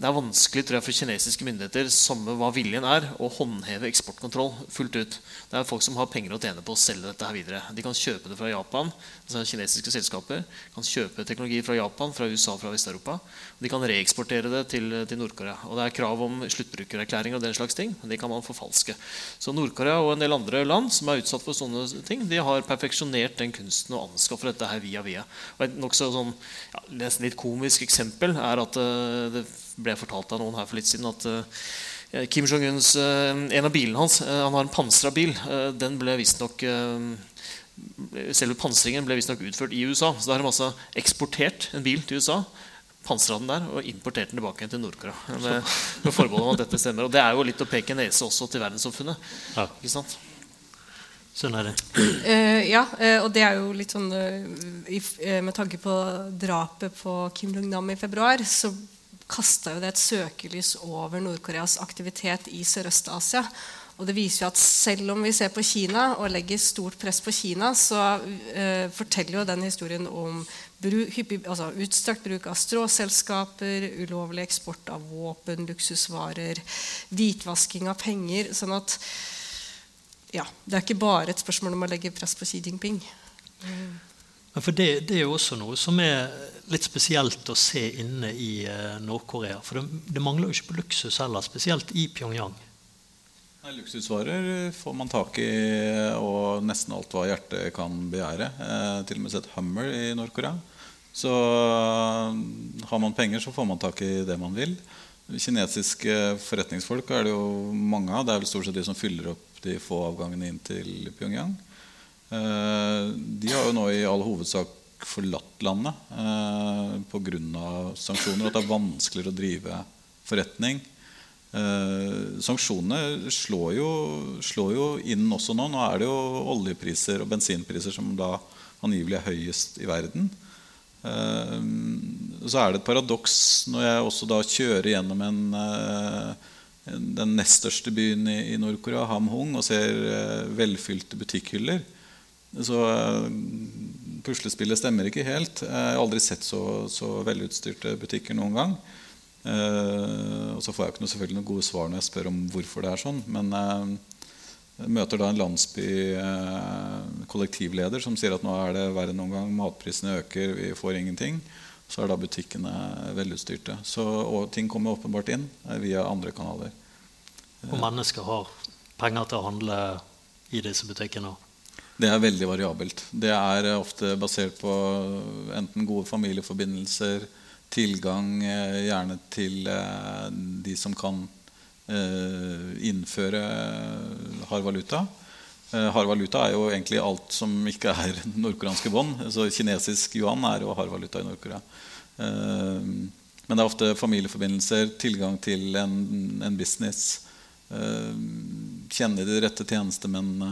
[SPEAKER 2] det er vanskelig tror jeg, for kinesiske myndigheter samme hva viljen er, å håndheve eksportkontroll fullt ut. Det er folk som har penger å tjene på å selge dette her videre. De kan kjøpe det fra Japan. altså Kinesiske selskaper kan kjøpe teknologi fra Japan, fra USA fra Vest-Europa. De kan reeksportere det til, til Nord-Korea. Og Det er krav om sluttbrukererklæring og den slags ting. Men de kan man forfalske. Så Nord-Korea og en del andre land som er utsatt for sånne ting, de har perfeksjonert den kunsten og anskaffer dette her via via. Og Et nokså sånn, ja, nesten litt komisk eksempel er at uh, det ble fortalt av noen her for litt siden at uh, Kim Jong-uns uh, En av bilene hans Han har en pansra bil. den ble visstnok Selve pansringen ble visstnok utført i USA. Så da har de altså eksportert en bil til USA. Pansra den der og importerte den tilbake til Nord-Korea. Med, med forbehold om at dette stemmer. Og det er jo litt å peke nese også til verdenssamfunnet. Ja. Ikke sant?
[SPEAKER 1] Sånn er det.
[SPEAKER 3] Uh, ja, uh, og det er jo litt sånn uh, i, Med tanke på drapet på Kim Jong-nam i februar, så kasta jo det et søkelys over Nord-Koreas aktivitet i Sørøst-Asia. Og det viser jo at Selv om vi ser på Kina og legger stort press på Kina, så uh, forteller jo den historien om altså utstrakt bruk av stråselskaper, ulovlig eksport av våpen, luksusvarer, hvitvasking av penger. sånn at ja, Det er ikke bare et spørsmål om å legge press på Xi Jinping.
[SPEAKER 1] Mm. For det, det, er jo også noe som er litt spesielt å se inne i uh, Nord-Korea. For det, det, mangler jo ikke på luksus heller, spesielt i Pyongyang.
[SPEAKER 4] Nei, luksusvarer får man tak i, og nesten alt hva hjertet kan begjære. Eh, til og med sett Hummer i Nord-Korea. Så uh, har man penger, så får man tak i det man vil. Kinesiske forretningsfolk er det jo mange av. Det er vel stort sett de som fyller opp de få avgangene inn til Pyongyang. Eh, de har jo nå i all hovedsak forlatt landet eh, pga. sanksjoner. At det er vanskeligere å drive forretning. Eh, sanksjonene slår jo, slår jo, inn også nå. Nå er det jo oljepriser og bensinpriser som da angivelig er høyest i verden. Eh, så er det et paradoks når jeg også da kjører gjennom en, eh, den nest største byen i, i Nord-Korea, Hamhung, og ser velfylte butikkhyller så puslespillet stemmer ikke helt. Jeg har aldri sett så, så velutstyrte butikker noen gang. Eh, og så får jeg ikke noe, selvfølgelig noen gode svar når jeg spør om hvorfor det er sånn. Men uh, jeg møter da en landsby eh, kollektivleder som sier at nå er det verre enn noen gang. Matprisene øker, vi får ingenting. Så er da butikkene velutstyrte. Så, og ting kommer åpenbart inn via andre kanaler.
[SPEAKER 1] Og mennesker har penger til å handle i disse butikkene?
[SPEAKER 4] Det er veldig variabelt. Det er ofte basert på enten gode familieforbindelser, tilgang eh, gjerne til eh, de som kan eh, innføre hard valuta. Hard valuta er jo egentlig alt som ikke er <laughs> nordkoreanske bånd. Så kinesisk yuan er jo hard valuta i Nord-Korea. Men det er ofte familieforbindelser, tilgang til en, en business. Kjenne de rette tjenestemennene.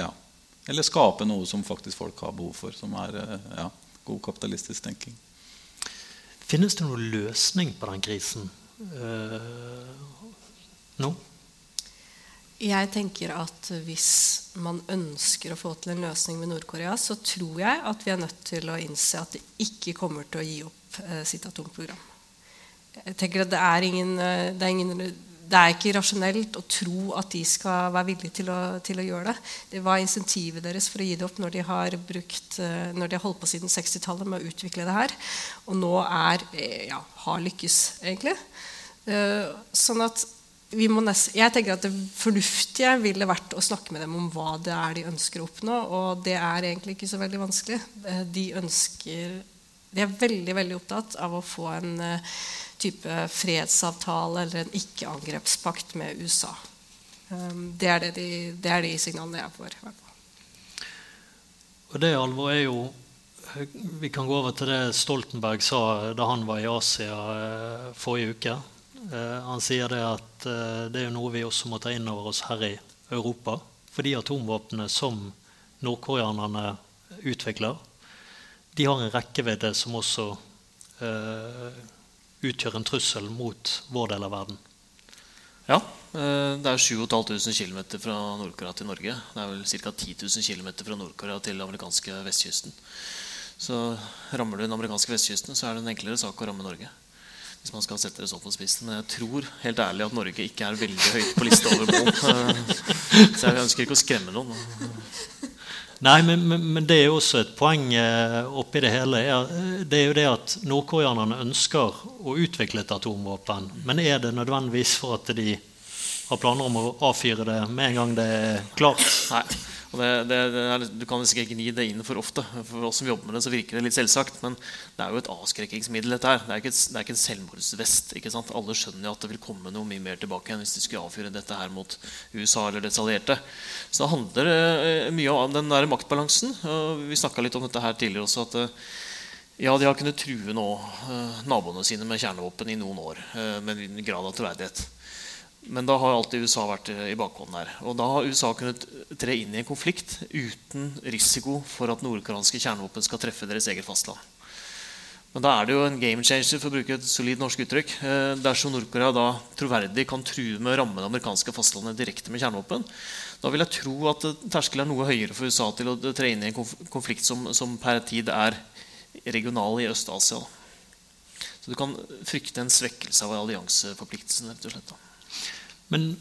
[SPEAKER 4] Ja. Eller skape noe som faktisk folk har behov for, som er ja, god kapitalistisk tenking.
[SPEAKER 1] Finnes det noen løsning på den krisen nå?
[SPEAKER 3] Jeg tenker at hvis man ønsker å få til en løsning med Nord-Korea, så tror jeg at vi er nødt til å innse at de ikke kommer til å gi opp eh, sitt atomprogram. Jeg tenker at det er, ingen, eh, det, er ingen, det er, ikke rasjonelt å tro at de skal være villige til å, til å, gjøre det. Det var insentivet deres for å gi det opp når de har, brukt, eh, når de har holdt på siden 60-tallet med å utvikle det her. Og nå er, eh, ja, har lykkes, egentlig. Eh, sånn at Nest, jeg tenker at Det fornuftige ville vært å snakke med dem om hva det er de ønsker å oppnå. Og det er egentlig ikke så veldig vanskelig. De, ønsker, de er veldig veldig opptatt av å få en type fredsavtale eller en ikke-angrepspakt med USA. Um, det, er det, de, det, er de, signalene jeg får.
[SPEAKER 1] Og det alvor er jo Vi kan gå over til det Stoltenberg sa da han var i Asia uh, forrige uke. Eh, han sier det at eh, det er noe vi også må ta inn over oss her i Europa. For de atomvåpnene som nordkoreanerne utvikler, de har en rekkevidde som også utgjør en trussel mot vår del av verden.
[SPEAKER 2] Ja. Det er 7500 km fra Nord-Korea til Norge. Det er vel ca. 10 000 km fra Nord-Korea til den amerikanske vestkysten. Så rammer du den amerikanske vestkysten, så er det en enklere sak å ramme Norge hvis man skal sette det så på spissen. Men jeg tror helt ærlig at Norge ikke er veldig høyt på lista over mål. Så jeg ønsker ikke å skremme noen.
[SPEAKER 1] Nei, men, men, det er jo også et poeng eh, oppi det hele. Det er jo det at nordkoreanerne ønsker å utvikle et atomvåpen. Men er det nødvendigvis for at de har planer om å avfyre det med en gang det er klart?
[SPEAKER 2] Nei. Det, det, det er, du kan sikkert ikke gni det inn for ofte. For oss som jobber med det, så virker det litt selvsagt. Men det er jo et avskrekkingsmiddel. dette her. Det er ikke, det er ikke en selvmordsvest. ikke sant? Alle skjønner jo at det vil komme noe mye mer tilbake enn hvis de skulle avfyre dette her mot USA eller dets allierte. Så det handler eh, mye om den der maktbalansen. Vi snakka litt om dette her tidligere også. at eh, ja, de har kunnet true nå eh, naboene sine med kjernevåpen i noen år eh, med en grad av troverdighet. Men da har alltid USA vært i bakhånden her. Og da har USA kunnet tre inn i en konflikt uten risiko for at nordkoreanske kjernevåpen skal treffe deres eget fastland. Men da er det jo en game changer, for å bruke et solid norsk uttrykk. Eh, dersom Nord-Korea da troverdig kan true med å ramme det amerikanske fastlandet direkte med kjernevåpen, da vil jeg tro at terskelen er noe høyere for USA til å tre inn i en konflikt som, som per tid er regional i Øst-Asia. Så du kan frykte en svekkelse av allianseforpliktelsene, rett og slett da.
[SPEAKER 1] Men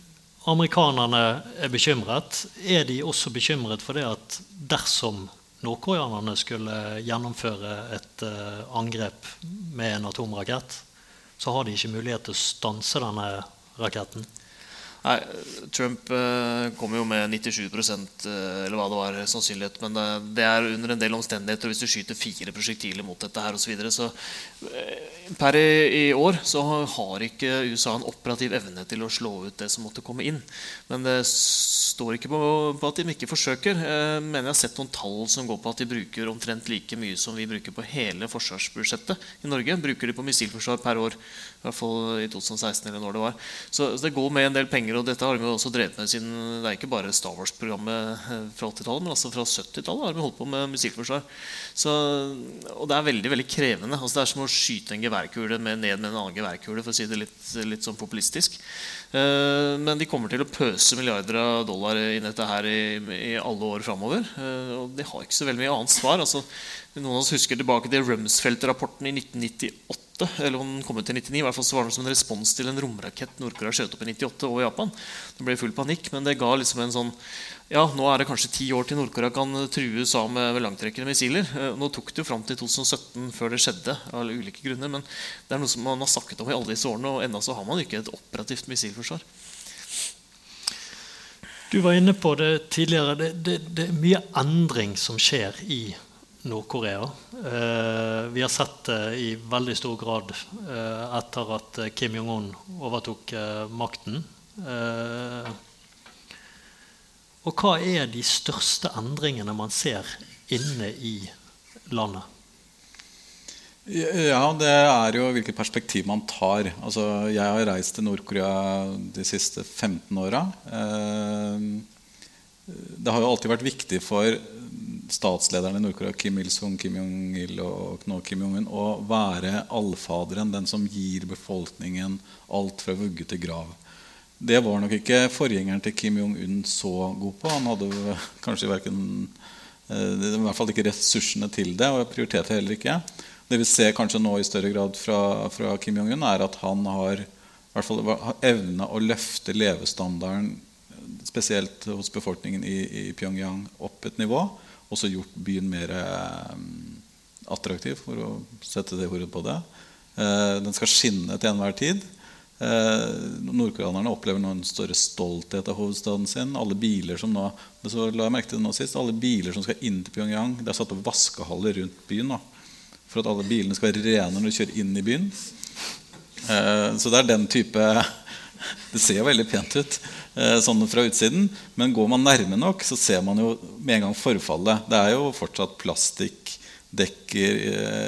[SPEAKER 1] amerikanerne er bekymret. Er de også bekymret for det at dersom nordkoreanerne skulle gjennomføre et uh, angrep med en atomrakett, så har de ikke mulighet til å stanse denne raketten?
[SPEAKER 2] Nei, Trump kommer kom jo med 97 eh, eller hva det var, sannsynlighet. Men det, det, er under en del omstendigheter. Hvis du skyter fire prosjektiler mot dette her osv. Så, videre, så eh, per i, år så har ikke USA en operativ evne til å slå ut det som måtte komme inn. Men det står ikke på, på at de ikke forsøker. Jeg men jeg har sett noen tall som går på at de bruker omtrent like mye som vi bruker på hele forsvarsbudsjettet i Norge. Bruker de på missilforsvar per år. I hvert fall i 2016 eller når det var. Så det går med en del penger penger. Og dette har vi også drevet med siden Det er ikke bare Star Wars-programmet eh, fra 80-tallet, men altså fra 70-tallet har vi holdt på med musikkforsvar. Så, og det er veldig veldig krevende. Altså det er som å skyte en geværkule med, ned med en annen geværkule, for å si det litt, litt sånn populistisk. Eh, men de kommer til å pøse milliarder av dollar inn i dette her i, i alle år framover. Eh, og de har ikke så veldig mye annet svar. Altså, noen av oss husker tilbake til Rumsfeldt-rapporten i 1998 eller om den kom ut til 99, i hvert fall så var det som en respons til en romrakett Nord-Korea skjøt opp i 98 over Japan. Det ble full panikk, men det ga liksom en sånn Ja, nå er det kanskje ti år til Nord-Korea kan true USA med, langtrekkende missiler. Eh, nå tok det jo fram til 2017 før det skjedde, av ulike grunner. Men det er noe som man har snakket om i alle disse årene, og ennå så har man ikke et operativt missilforsvar.
[SPEAKER 1] Du var inne på det tidligere. Det, det, det er mye endring som skjer i Nord-Korea. Eh, vi har sett det i veldig stor grad eh, etter at Kim Jong-un overtok eh, makten. Og hva er de største endringene man ser inne i landet?
[SPEAKER 4] Ja, det er jo hvilket perspektiv man tar. Altså, jeg har reist til Nord-Korea de siste 15 åra. Det har jo alltid vært viktig for statslederne i Nord-Korea, Kim Il-sung, Kim Jong-il og nå Kim Jong-un, å være allfaderen, den som gir befolkningen alt fra vugge til grav. Det var nok ikke forgjengeren til Kim Jong-un så god på. Han hadde kanskje verken, i hvert fall ikke ressursene til det, og prioriterte heller ikke. Det vi ser kanskje nå i større grad fra, fra Kim Jong-un, er at han har, fall, evne å løfte levestandarden spesielt hos befolkningen i, i, Pyongyang opp et nivå. Også gjort byen mer eh, attraktiv, for å sette det ordet på det. Eh, den skal skinne til enhver tid. Eh, Nordkoreanerne opplever nå en større stolthet av hovedstaden sin. Alle biler som nå, så la jeg merke til det nå sist, alle biler som skal inn til Pyongyang Det er satt opp vaskehaller rundt byen nå, for at alle bilene skal være rene når du kjører inn i byen. Eh, så det er den type <laughs> Det ser jo veldig pent ut eh, sånn fra utsiden, men går man nærme nok, så ser man jo med en gang forfallet. Det er jo fortsatt plastikkdekker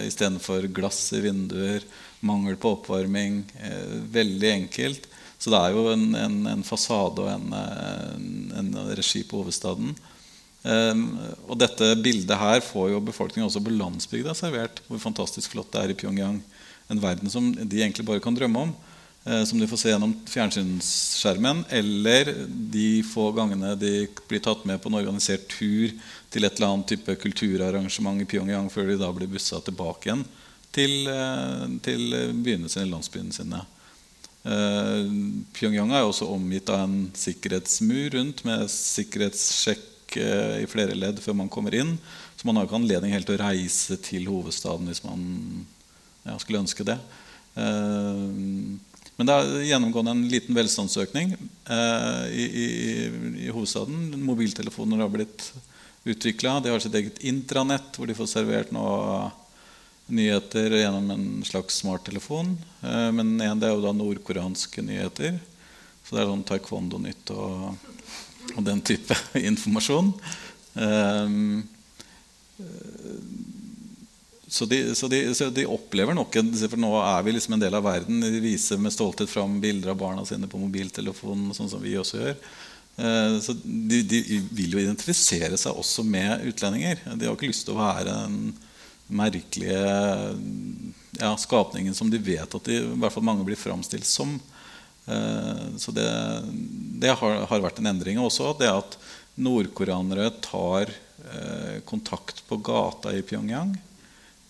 [SPEAKER 4] istedenfor glass i vinduer. Mangel på oppvarming. Eh, veldig enkelt. Så det er jo en, en, en fasade og en, en, regi på hovedstaden. Um, og dette bildet her får jo befolkningen også på landsbygda servert. Hvor fantastisk flott det er i Pyongyang. En verden som de egentlig bare kan drømme om. Uh, som de får se gjennom fjernsynsskjermen. Eller de få gangene de blir tatt med på en organisert tur til et eller annet type kulturarrangement i Pyongyang før de da blir bussa tilbake igjen til, uh, til byene sine, landsbyene sine. Uh, Pyongyang er også omgitt av en sikkerhetsmur rundt med sikkerhetssjekk i flere ledd før man kommer inn. Så man har ikke anledning helt til å reise til hovedstaden hvis man ja, skulle ønske det. Men det er gjennomgående en liten velstandsøkning i, i, i hovedstaden. Mobiltelefoner har blitt utvikla. De har sitt eget intranett, hvor de får servert noe nyheter gjennom en slags smarttelefon. Eh, men igjen, det er jo da nordkoreanske nyheter. Så det er sånn taekwondo-nytt og, og, den type <laughs> informasjon. Um, så de, så, de, så de, opplever nok For nå er vi liksom en del av verden. De viser med stolthet fram bilder av barna sine på mobiltelefonen, sånn som vi også gjør. Uh, så de, de, vil jo identifisere seg også med utlendinger. De har ikke lyst til å være en merkelige ja, skapningen som de vet at de, i hvert fall mange blir framstilt som. Eh, så det, det har, har, vært en endring. Også det at nordkoreanere tar eh, kontakt på gata i Pyongyang.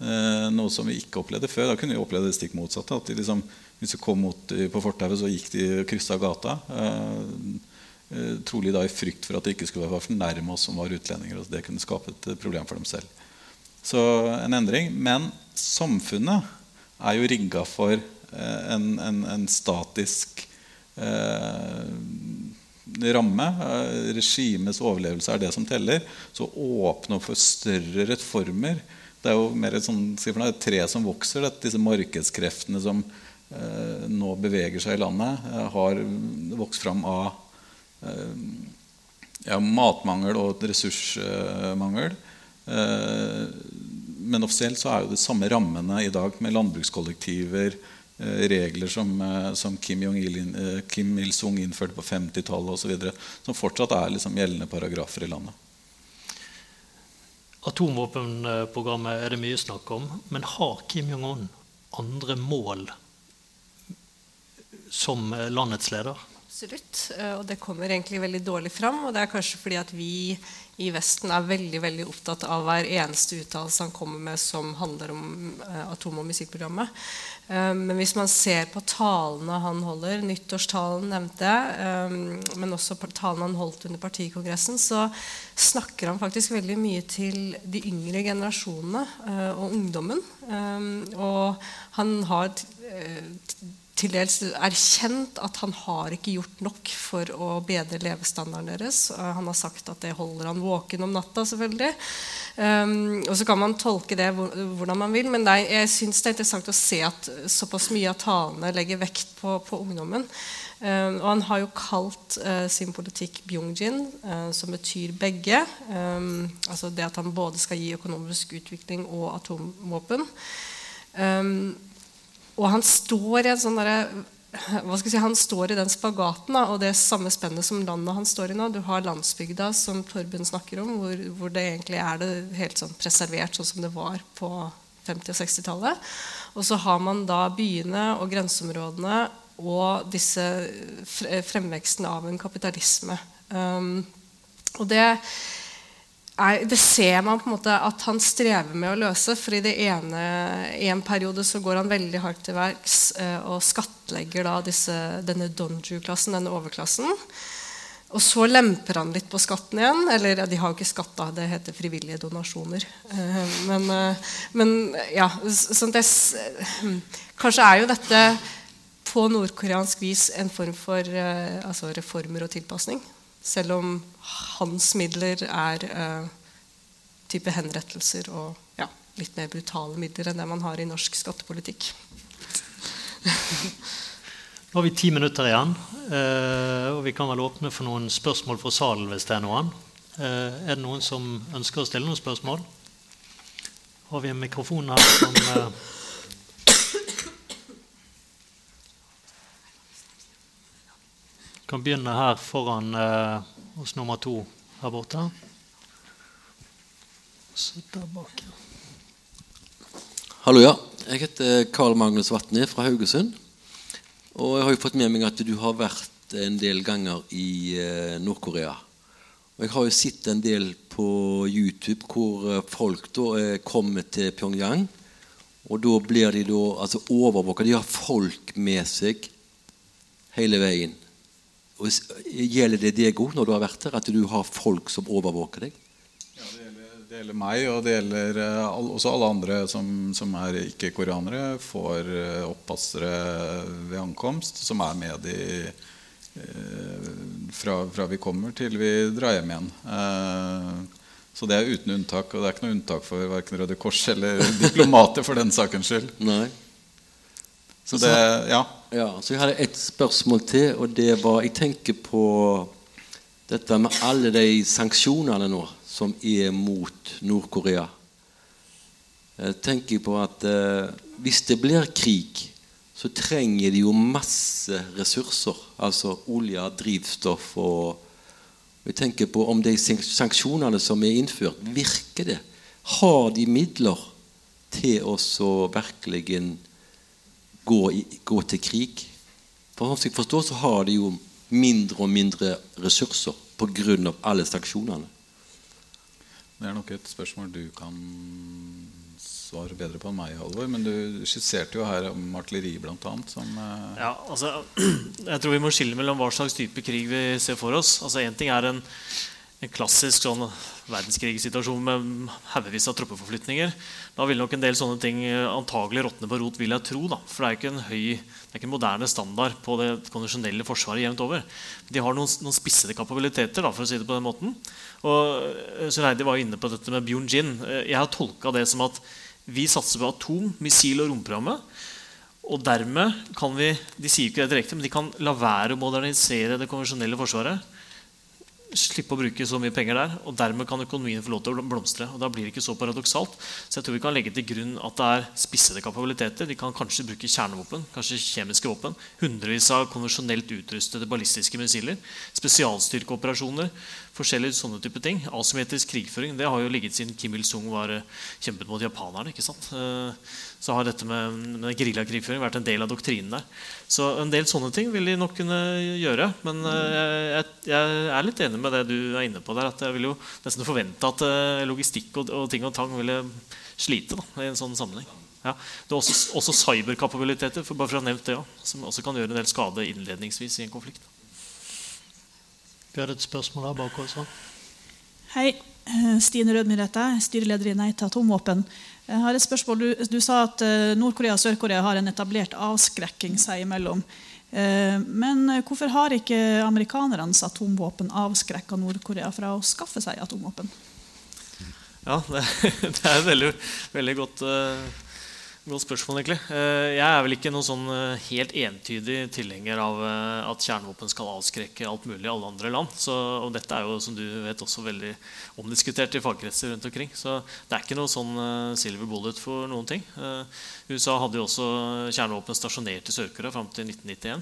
[SPEAKER 4] Eh, noe som vi ikke opplevde før. Da kunne vi oppleve det stikk motsatte. at de liksom, Hvis de kom mot på fortauet, så gikk de og kryssa gata. trolig da i frykt for at de ikke skulle være for nærme oss som var utlendinger. og Det kunne skape et problem for dem selv. Så en endring. Men samfunnet er jo rigga for eh, en, en, en statisk eh, ramme. Eh, regimets overlevelse er det som teller. Så åpne opp for større reformer. Det er jo mer et, sånt, et tre som vokser. Disse markedskreftene som eh, nå beveger seg i landet, eh, har vokst fram av eh, ja, matmangel og ressursmangel. Eh, men offisielt så er jo det samme rammene i dag med landbrukskollektiver, eh, regler som, eh, som Kim, Kim Il-sung innførte på 50-tallet osv. Som fortsatt er liksom gjeldende paragrafer i landet.
[SPEAKER 1] Atomvåpenprogrammet er det mye snakk om. Men har Kim Jong-un andre mål som landets leder?
[SPEAKER 3] Absolutt. Og det kommer egentlig veldig dårlig fram. Og det er kanskje fordi at vi i Vesten er veldig veldig opptatt av hver eneste uttalelse han kommer med som handler om uh, atom- og musikkprogrammet. Uh, men hvis man ser på talene han holder, nyttårstalen nevnte jeg, um, men også talene han holdt under partikongressen, så snakker han faktisk veldig mye til de yngre generasjonene og ungdommen. Og han har til dels erkjent at han har ikke gjort nok for å bedre levestandarden deres. Han har sagt at det holder han våken om natta. selvfølgelig. Um, og Så kan man tolke det hvordan man vil, men er, jeg syns det er interessant å se at såpass mye av talene legger vekt på, på ungdommen. Um, og han har jo kalt uh, sin politikk Byungjin, uh, som betyr begge. Um, altså det at han både skal gi økonomisk utvikling og atomvåpen. Um, og han står i en sånn derre hva skal jeg si, Han står i den spagaten og det samme spennet som landet han står i nå. Du har landsbygda, som Torben snakker om, hvor, hvor det egentlig er det helt sånn preservert sånn som det var på 50- og 60-tallet. Og så har man da byene og grenseområdene og disse fremveksten av en kapitalisme. Um, og det, er, det, ser man på en måte at han strever med å løse. for i det ene, en periode så går han veldig hardt til verks eh, og skattlegger da disse, denne donju-klassen, denne overklassen. Og så lemper han litt på skatten igjen. Eller ja, de har jo ikke skatt, da. Det heter frivillige donasjoner. Eh, men, eh, men, ja sånn det, Kanskje er jo dette på nordkoreansk vis en form for altså reformer og tilpasning. Selv om hans midler er uh, type henrettelser og ja, litt mer brutale midler enn det man har i norsk skattepolitikk.
[SPEAKER 1] Nå har vi ti minutter igjen, uh, og vi kan vel åpne for noen spørsmål fra salen hvis det er noen. Uh, er det noen som ønsker å stille noen spørsmål? Har vi en mikrofon her som kan begynne her foran eh, hos nummer to her borte.
[SPEAKER 5] Hallo, ja. Jeg heter Karl Magnus Vatne fra Haugesund. Og jeg har jo fått med meg at du har vært en del ganger i eh, Nord-Korea. Og jeg har jo sett en del på YouTube hvor eh, folk da er kommer til Pyongyang. Og da blir de da altså overvåka. De har folk med seg hele veien. Og Gjelder det deg òg når du har vært her, at du har folk som overvåker deg?
[SPEAKER 4] Ja, det gjelder, det gjelder meg, og det gjelder uh, også alle andre som, som er ikke-koreanere. Får uh, oppassere ved ankomst, som er med uh, fra, fra, vi kommer til vi drar hjem igjen. så det er uten unntak, og det er ikke noe unntak for verken Røde Kors eller <laughs> diplomater for den sakens skyld.
[SPEAKER 5] Nei.
[SPEAKER 4] Så det, ja.
[SPEAKER 5] ja. Så jeg hadde ett spørsmål til, og det var Jeg tenker på dette med alle de sanksjonene nå som er mot Nord-Korea. Jeg tenker på at eh, hvis det blir krig, så trenger de jo masse ressurser. Altså olje, drivstoff og Jeg tenker på om de sanksjonene som er innført, virker det? Har de midler til å virkelig gå, i, gå til krig. For som jeg forstår, så har de jo mindre og mindre ressurser pga. alle sanksjonene.
[SPEAKER 4] Det er nok et spørsmål du kan svare bedre på enn meg, Halvor. Men du skisserte jo her om artilleri, bl.a. Som eh...
[SPEAKER 2] Ja, altså, <clears throat> jeg tror vi må skille mellom hva slags type krig vi ser for oss. Altså Én ting er en en klassisk sånn verdenskrigsituasjon med haugevis av troppeforflytninger. Da vil nok en del sånne ting eh, antagelig råtne på rot, vil jeg tro. Da. For det er ikke en høy, det er ikke en moderne standard på det konvensjonelle forsvaret jevnt over. De har noen, noen spissede kapabiliteter, da, for å si det på den måten. Og eh, Søreidi var inne på dette med Bjørn-Jin. Eh, jeg har tolka det som at vi satser på atom-, missil- og romprogrammet. Og dermed kan vi de sier ikke det direkte, men de kan la være å modernisere det konvensjonelle forsvaret slippe å bruke så mye penger der. Og dermed kan økonomien få lov til å blomstre. og da blir det ikke så paradoksalt. Så jeg tror vi kan legge til grunn at det er spissede kapabiliteter. De kan kanskje bruke kjernevåpen, kanskje kjemiske våpen. Hundrevis av konvensjonelt utrustede ballistiske missiler. Spesialstyrkeoperasjoner. Forskjellige sånne type ting. Asymmetrisk krigføring det har jo ligget siden Kim Il-sung var eh, kjempet mot japanerne. ikke sant? Så har dette med, med geriljakrigføring vært en del av doktrinen der. Så en del sånne ting vil de nok kunne gjøre. Men eh, jeg, jeg, er litt enig med det du er inne på der. At jeg vil jo nesten forvente at eh, logistikk og, og ting og tang ville slite da, i en sånn sammenheng. Ja. Det er også, også cyberkapabiliteter for bare for å ha nevnt det, ja, som også kan gjøre en del skade innledningsvis i en konflikt.
[SPEAKER 1] Vi har et spørsmål her bak også.
[SPEAKER 6] Hei. Eh, Stine Rødmyr heter styreleder i Nei til atomvåpen. Jeg har et spørsmål. Du, du sa at eh, Nord-Korea og Sør-Korea har en etablert avskrekking seg imellom. Eh, men hvorfor har ikke amerikanernes atomvåpen avskrekka Nord-Korea fra å skaffe seg atomvåpen?
[SPEAKER 2] Ja, det, <laughs> det er veldig, veldig godt uh, Godt spørsmål, egentlig. Eh, jeg er vel ikke noen sånn eh, helt entydig tilhenger av eh, at kjernevåpen skal avskrekke alt mulig i alle andre land. Så, og dette er jo som du vet også veldig omdiskutert i fagkretser rundt omkring. Så det er ikke noe sånn silver bullet for noen ting. USA hadde jo også kjernevåpen stasjonert i Sør-Korea fram til 1991.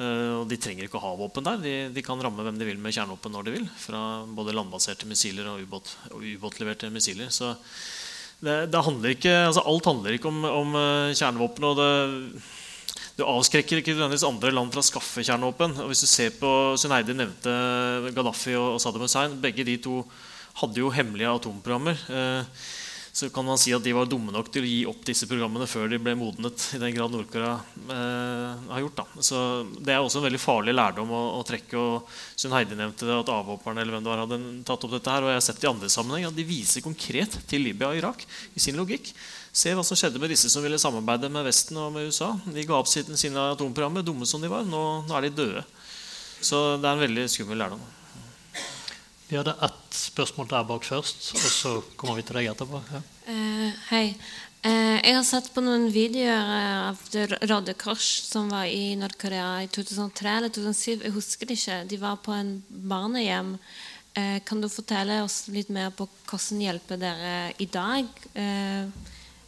[SPEAKER 2] Og de trenger ikke å ha våpen der. De, de, kan ramme hvem de vil med kjernevåpen når de vil. Fra både landbaserte missiler og ubåtleverte missiler. Så det, det handler ikke, altså alt handler ikke om, om eh, kjernevåpen. og det, Du avskrekker ikke nødvendigvis andre land fra å skaffe kjernevåpen. hvis du ser på, Suneide nevnte Gaddafi og Saddam Hussein. Begge de to hadde jo hemmelige atomprogrammer. Eh, så kan man si at de var dumme nok til å gi opp disse programmene før de ble modnet. i den grad Nord-Korea eh, har gjort da. Så Det er også en veldig farlig lærdom å, å trekke. og Sunn Heidi nevnte det, at avhopperne eller hvem det var, hadde tatt opp dette her, og jeg har sett i andre sammenheng, at De viser konkret til Libya og Irak i sin logikk. Se hva som skjedde med disse som ville samarbeide med Vesten og med USA. De ga opp sine atomprogrammer, dumme som de var. Nå, nå er de døde. Så det er en veldig skummel lærdom.
[SPEAKER 1] Vi hadde ett spørsmål der bak først, og så kommer vi til deg etterpå. Ja.
[SPEAKER 7] Uh, hei. Uh, jeg har sett på noen videoer av Røde Kors som var i Nord-Korea i 2003 eller 2007. Jeg husker det ikke. De var på en barnehjem. Uh, kan du fortelle oss litt mer på hvordan hjelper dere i dag?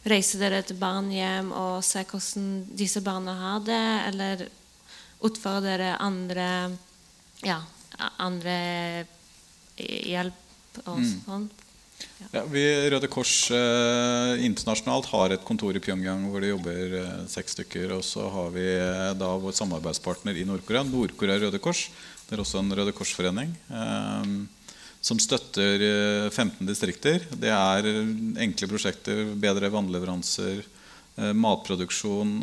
[SPEAKER 7] reiser dere til barnehjem og ser hvordan disse barna har det, eller utfører dere andre, ja, andre hjelp og mm. sånn.
[SPEAKER 4] Ja. Ja, vi Røde Kors eh, internasjonalt har et kontor i Pyongyang hvor det jobber eh, seks stykker. Og så har vi eh, da vår samarbeidspartner i Nord-Korea, Nord-Korea Røde Kors. Det er også en Røde Kors-forening eh, som støtter 15 eh, distrikter. Det er enkle prosjekter, bedre vannleveranser, eh, matproduksjon,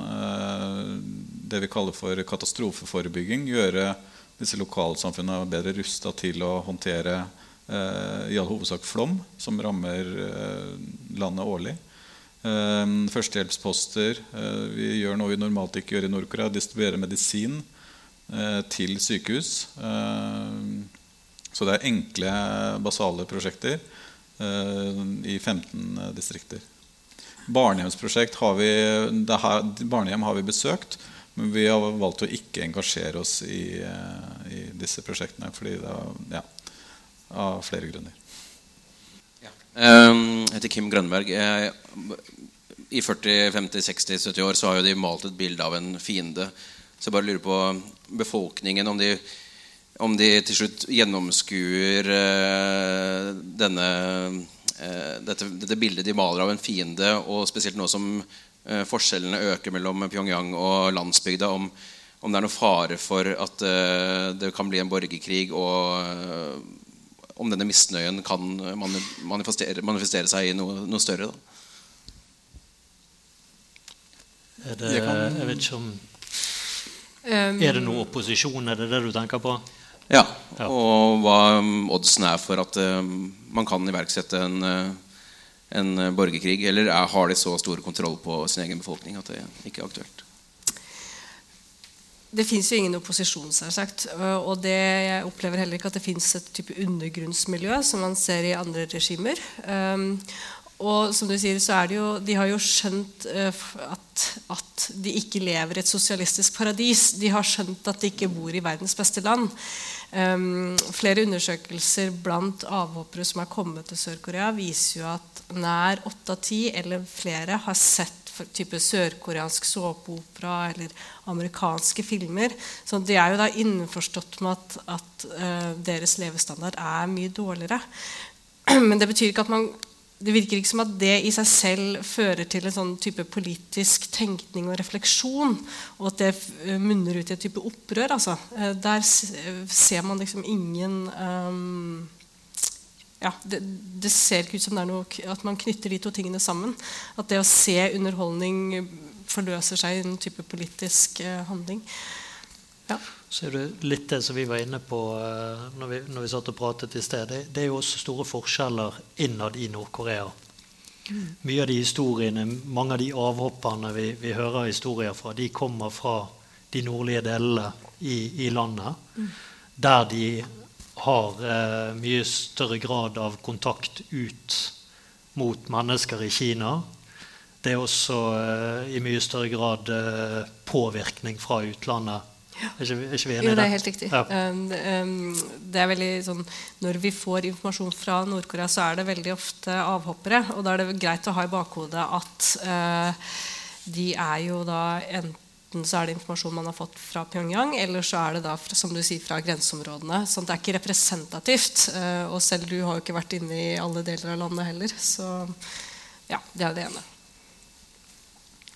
[SPEAKER 4] det vi kaller for katastrofeforebygging. Gjøre disse lokalsamfunnene er bedre rusta til å håndtere eh, i all hovedsak flom, som rammer eh, landet årlig. Eh, førstehjelpsposter. Eh, vi gjør noe vi normalt ikke gjør i Nord-Korea. Distribuerer medisin til sykehus. Eh, så det er enkle, basale prosjekter i 15 distrikter. Barnehjemsprosjekt har vi, her, barnehjem har vi besøkt. Men vi har valgt å ikke engasjere oss i, eh, i disse prosjektene fordi det er, ja, av flere grunner.
[SPEAKER 8] Ja. Ehm, jeg heter Kim Grønberg. I 40, 50, 60, 70 år så har jo de malt et bilde av en fiende. Så jeg bare lurer på befolkningen om de, om de til slutt gjennomskuer uh, denne, uh, dette, dette, bildet de maler av en fiende, og spesielt nå som Eh, forskjellene øker mellom Pyongyang og landsbygda. Om, om det er noen fare for at uh, det kan bli en borgerkrig, og uh, om denne misnøyen kan manifestere, manifestere seg i noe, noe større. Da.
[SPEAKER 1] Er det, jeg vet ikke om um, Er det noe opposisjon? Er det det du tenker på?
[SPEAKER 8] Ja. Og hva oddsen er for at man kan iverksette en en eh, borgerkrig? Eller er, har de så stor kontroll på sin egen befolkning at det ikke er aktuelt?
[SPEAKER 3] Det fins jo ingen opposisjon, selvsagt. Og det, jeg opplever heller ikke at det fins et type undergrunnsmiljø som man ser i andre regimer. Um, og som du sier, så er det jo, De har jo skjønt uh, at, at, de ikke lever i et sosialistisk paradis. De har skjønt at de ikke bor i verdens beste land. Um, flere undersøkelser blant avhoppere som er kommet til Sør-Korea, viser jo at nær åtte av ti eller flere har sett type sørkoreansk såpeopera eller amerikanske filmer. Så de er jo da innforstått med at, at uh, deres levestandard er mye dårligere. <clears throat> Men det betyr ikke at man det virker ikke som at det i seg selv fører til en sånn type politisk tenkning og refleksjon, og at det eh, munner ut i et type opprør. Altså. Eh, der ser man liksom ingen um, ja, det, det, ser ikke ut som det er noe, at man knytter de to tingene sammen. At det å se underholdning forløser seg i en type politisk uh, handling.
[SPEAKER 1] Ja. Så er det litt det som vi var inne på uh, når, vi, når, vi, satt og pratet i sted. Det, det er jo også store forskjeller innad i Nord-Korea. Mm. Mye av de historiene, Mange av de avhopperne vi, vi, hører historier fra, de kommer fra de nordlige delene i, i landet. Mm. Der de har eh, mye større grad av kontakt ut mot mennesker i Kina. det er også eh, i mye større grad eh, påvirkning fra utlandet. <laughs> Er ikke, er ikke vi enige
[SPEAKER 3] Jo, det er helt riktig.
[SPEAKER 1] Ja.
[SPEAKER 3] Um, um, det er veldig sånn, når vi får informasjon fra Nord-Korea, så er det veldig ofte avhoppere. Og da er det greit å ha i bakhodet at uh, de er jo da enten så er det informasjon man har fått fra Pyongyang, eller så er det da fra, som du sier, fra grenseområdene. at det er ikke representativt. Uh, og selv du har jo ikke vært inne i alle deler av landet heller. Så ja, det er det ene.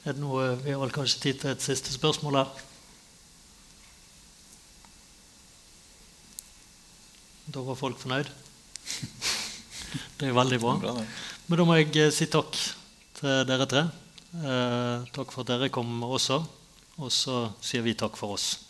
[SPEAKER 1] Er det noe, vi har vel kanskje tid til et siste spørsmål her. Da var folk fornøyd. <laughs> Det er veldig bra. Men da må jeg eh, si takk til dere tre. Eh, takk for at dere kom også. Og så sier vi takk for oss.